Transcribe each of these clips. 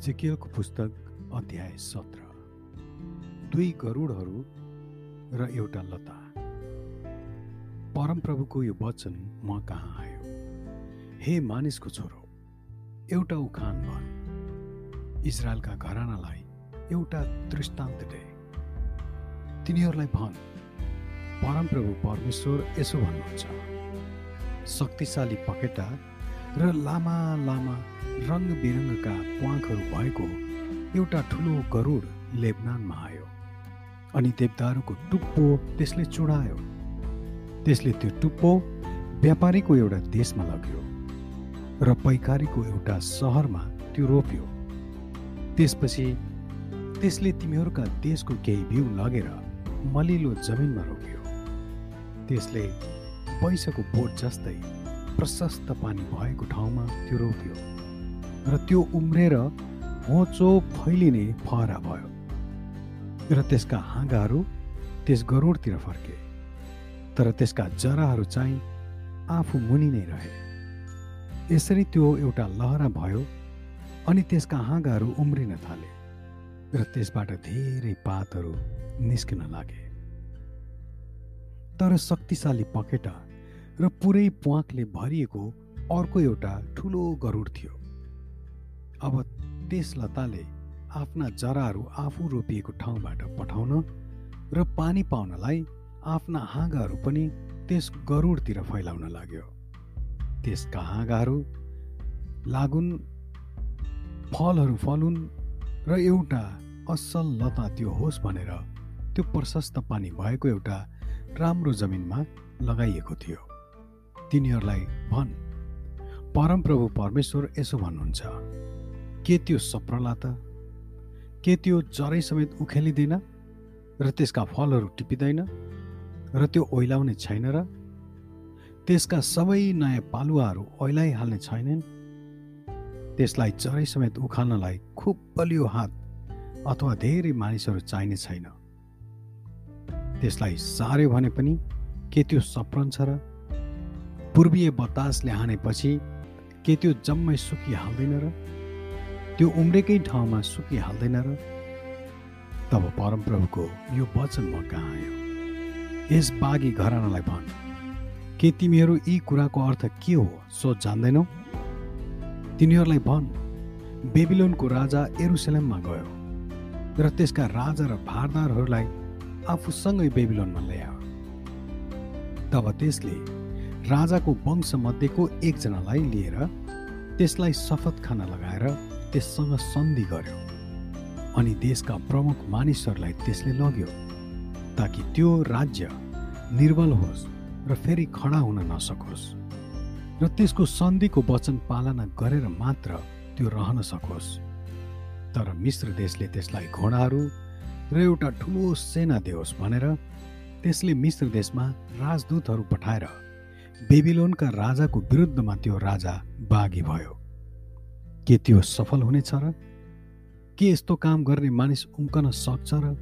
इजकेलको पुस्तक अध्याय सत्र। दुई गरुडहरू र एउटा लता। परमप्रभुको यो वचन म कहाँ आयो? हे मानिसको छोरो एउटा उखान भन इजरायलका घरानालाई एउटा दृष्टान्त दे। तिनीहरूलाई भन परमप्रभु परमेश्वर यसो भन्नुहुन्छ। शक्तिशाली पखेटा र लामा लामा रङ बिरङ्गका प्वाखहरू भएको एउटा ठुलो गरुड लेबनानमा आयो अनि देवदारूको टुप्पो त्यसले चुडायो। त्यसले त्यो टुप्पो व्यापारीको एउटा देशमा लग्यो र पैकारीको एउटा सहरमा त्यो रोप्यो। त्यसपछि त्यसले तिमीहरूका देशको केही बिउ लगेर मलिलो जमिनमा रोप्यो। त्यसले पैसाको बोट जस्तै प्रशस्त पानी भएको ठाउँमा त्यो रोप्यो र त्यो उम्रेर होचो फैलिने फहरा भयो र त्यसका हाँगाहरू त्यस गरुडतिर फर्के तर त्यसका जराहरू चाहिँ आफू मुनि नै रहे। यसरी त्यो एउटा लहरा भयो अनि त्यसका हाँगाहरू उम्रिन थाले र त्यसबाट धेरै पातहरू निस्किन लागे। तर शक्तिशाली पखेटा र पुरै प्वाकले भरिएको अर्को एउटा ठुलो गरुड थियो। अब त्यस लताले आफ्ना जराहरू आफू रोपिएको ठाउँबाट पठाउन र पानी पाउनलाई आफ्ना हाँगाहरू पनि त्यस गरुडतिर फैलाउन लाग्यो। त्यसका हाँगाहरू लागुन फलहरू फलुन् र एउटा असल लता त्यो होस् भनेर त्यो प्रशस्त पानी भएको एउटा राम्रो जमिनमा लगाइएको थियो। तिनीहरूलाई भन् परमप्रभु परमेश्वर यसो भन्नुहुन्छ के त्यो सप्रला त? के त्यो जरै समेत उखेलिँदैन? र त्यसका फलहरू टिपिँदैन? र त्यो ओइलाउने छैन र? त्यसका सबै नयाँ पालुवाहरू ओइलाइहाल्ने छैनन्? त्यसलाई जरै समेत उखाल्नलाई खुब बलियो हात अथवा धेरै मानिसहरू चाहिने छैन। त्यसलाई सार्यो भने पनि के त्यो सप्रन्छ र? पूर्वीय बतासले हानेपछि के त्यो जम्मै सुकिहाल्दैन र? त्यो उम्रेकै ठाउँमा सुकिहाल्दैन र? तब परमप्रभुको यो वचन म कहाँ आयो? यस बाघी घरानालाई भन् के तिमीहरू यी कुराको अर्थ के हो सो जान्दैनौ? तिनीहरूलाई भन् बेबिलोनको राजा एरुसलेममा गयो र त्यसका राजा र भारदारहरूलाई आफूसँगै बेबिलोनमा ल्यायो। तब त्यसले राजाको वंशमध्येको एकजनालाई लिएर त्यसलाई शपथ खाना लगाएर त्यससँग सन्धि गर्यो अनि देशका प्रमुख मानिसहरूलाई त्यसले लग्यो ताकि त्यो राज्य निर्बल होस् र फेरि खडा हुन नसकोस् र त्यसको सन्धिको वचन पालना गरेर मात्र त्यो रहन सकोस्। तर मिश्र देशले त्यसलाई घोडाहरू र एउटा ठुलो सेना दियोस् भनेर त्यसले मिश्र देशमा राजदूतहरू पठाएर बेबिलोनका राजाको विरुद्धमा त्यो राजा बाघी भयो। के त्यो सफल हुनेछ र? के यस्तो काम गर्ने मानिस उम्कन सक्छ र?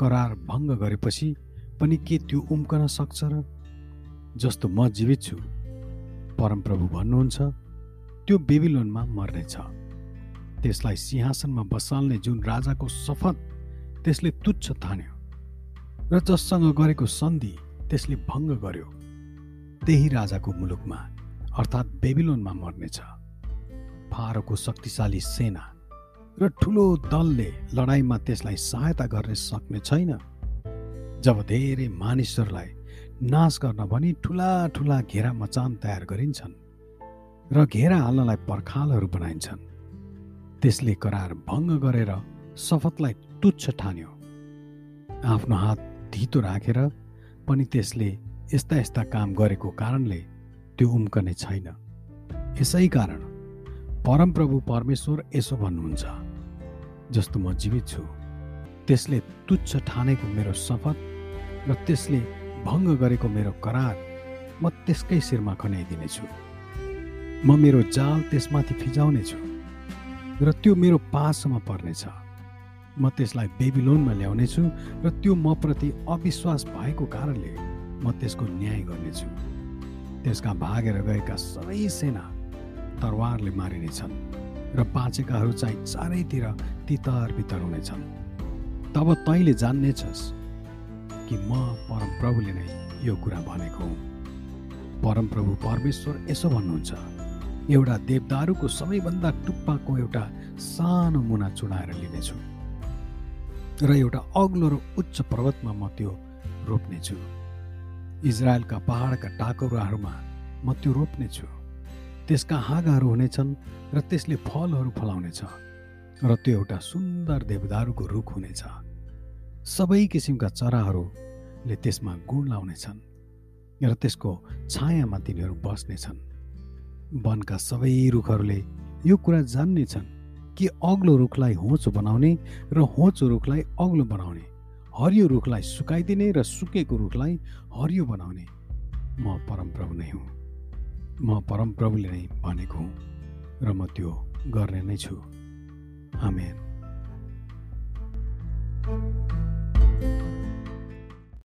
करार भङ्ग गरेपछि पनि के त्यो उम्कन सक्छ र? जस्तो म जीवित छु परमप्रभु भन्नुहुन्छ त्यो बेबिलोनमा मर्नेछ। त्यसलाई सिंहासनमा बसाल्ने जुन राजाको शपथ त्यसले तुच्छ ठान्यो र जससँग गरेको सन्धि त्यसले भङ्ग गर्यो। त्यही राजाको मुलुकमा अर्थात् बेबिलोनमा मर्नेछ। फारोको शक्तिशाली सेना र ठुलो दलले लडाइँमा त्यसलाई सहायता गर्न सक्ने छैन। जब धेरै मानिसहरूलाई नाश गर्न भनी ठुला ठुला घेरा मचान तयार गरिन्छन् र घेरा हाल्नलाई पर्खालहरू बनाइन्छन् त्यसले करार भङ्ग गरेर शपथलाई तुच्छ ठान्यो। आफ्नो हात धितो राखेर पनि त्यसले यस्ता यस्ता काम गरेको कारणले त्यो उम्कने छैन। यसै कारण परमप्रभु परमेश्वर यसो भन्नुहुन्छ जस्तो म जीवित छु त्यसले तुच्छ ठानेको मेरो शपथ र त्यसले भङ्ग गरेको मेरो करार म त्यसकै शिरमा खनाइदिनेछु म मेरो जाल त्यसमाथि फिजाउनेछु र त्यो मेरो पासमा पर्नेछ। म त्यसलाई बेबिलोनमा ल्याउनेछु र त्यो म प्रति अविश्वास भएको कारणले म त्यसको न्याय गर्नेछु। त्यसका भागेर गएका सबै सेना तरवारले मारिनेछन् र बाँचेकाहरू चाहिँ चारैतिर तितर बितर हुनेछन्। तब तैँले जान्नेछस् कि म परमप्रभुले नै यो कुरा भनेको हुँ। परमप्रभु परमेश्वर यसो भन्नुहुन्छ एउटा देवदारूको सबैभन्दा टुप्पाको एउटा सानो मुना चुडाएर लिनेछु र एउटा अग्लो र उच्च पर्वतमा म त्यो रोप्नेछु। इजरायलका पहाडका टाकुराहरूमा म त्यो रोप्नेछु। त्यसका हाँगाहरू हुनेछन् र त्यसले फलहरू फलाउनेछ र त्यो एउटा सुन्दर देवदारूको रुख हुनेछ। सबै किसिमका चराहरूले त्यसमा गुण लाउनेछन् र त्यसको छायामा तिनीहरू बस्नेछन्। वनका सबै रुखहरूले यो कुरा जान्नेछन् कि अग्लो रुखलाई होचो बनाउने र होचो रुखलाई अग्लो बनाउने। हरियो रुखलाई सुकाइदिने र सुकेको रुखलाई हरियो बनाउने। म परमप्रभु नै हुँ। म परमप्रभुले नै भनेको हुँ र म त्यो गर्ने नै छु। आमेन।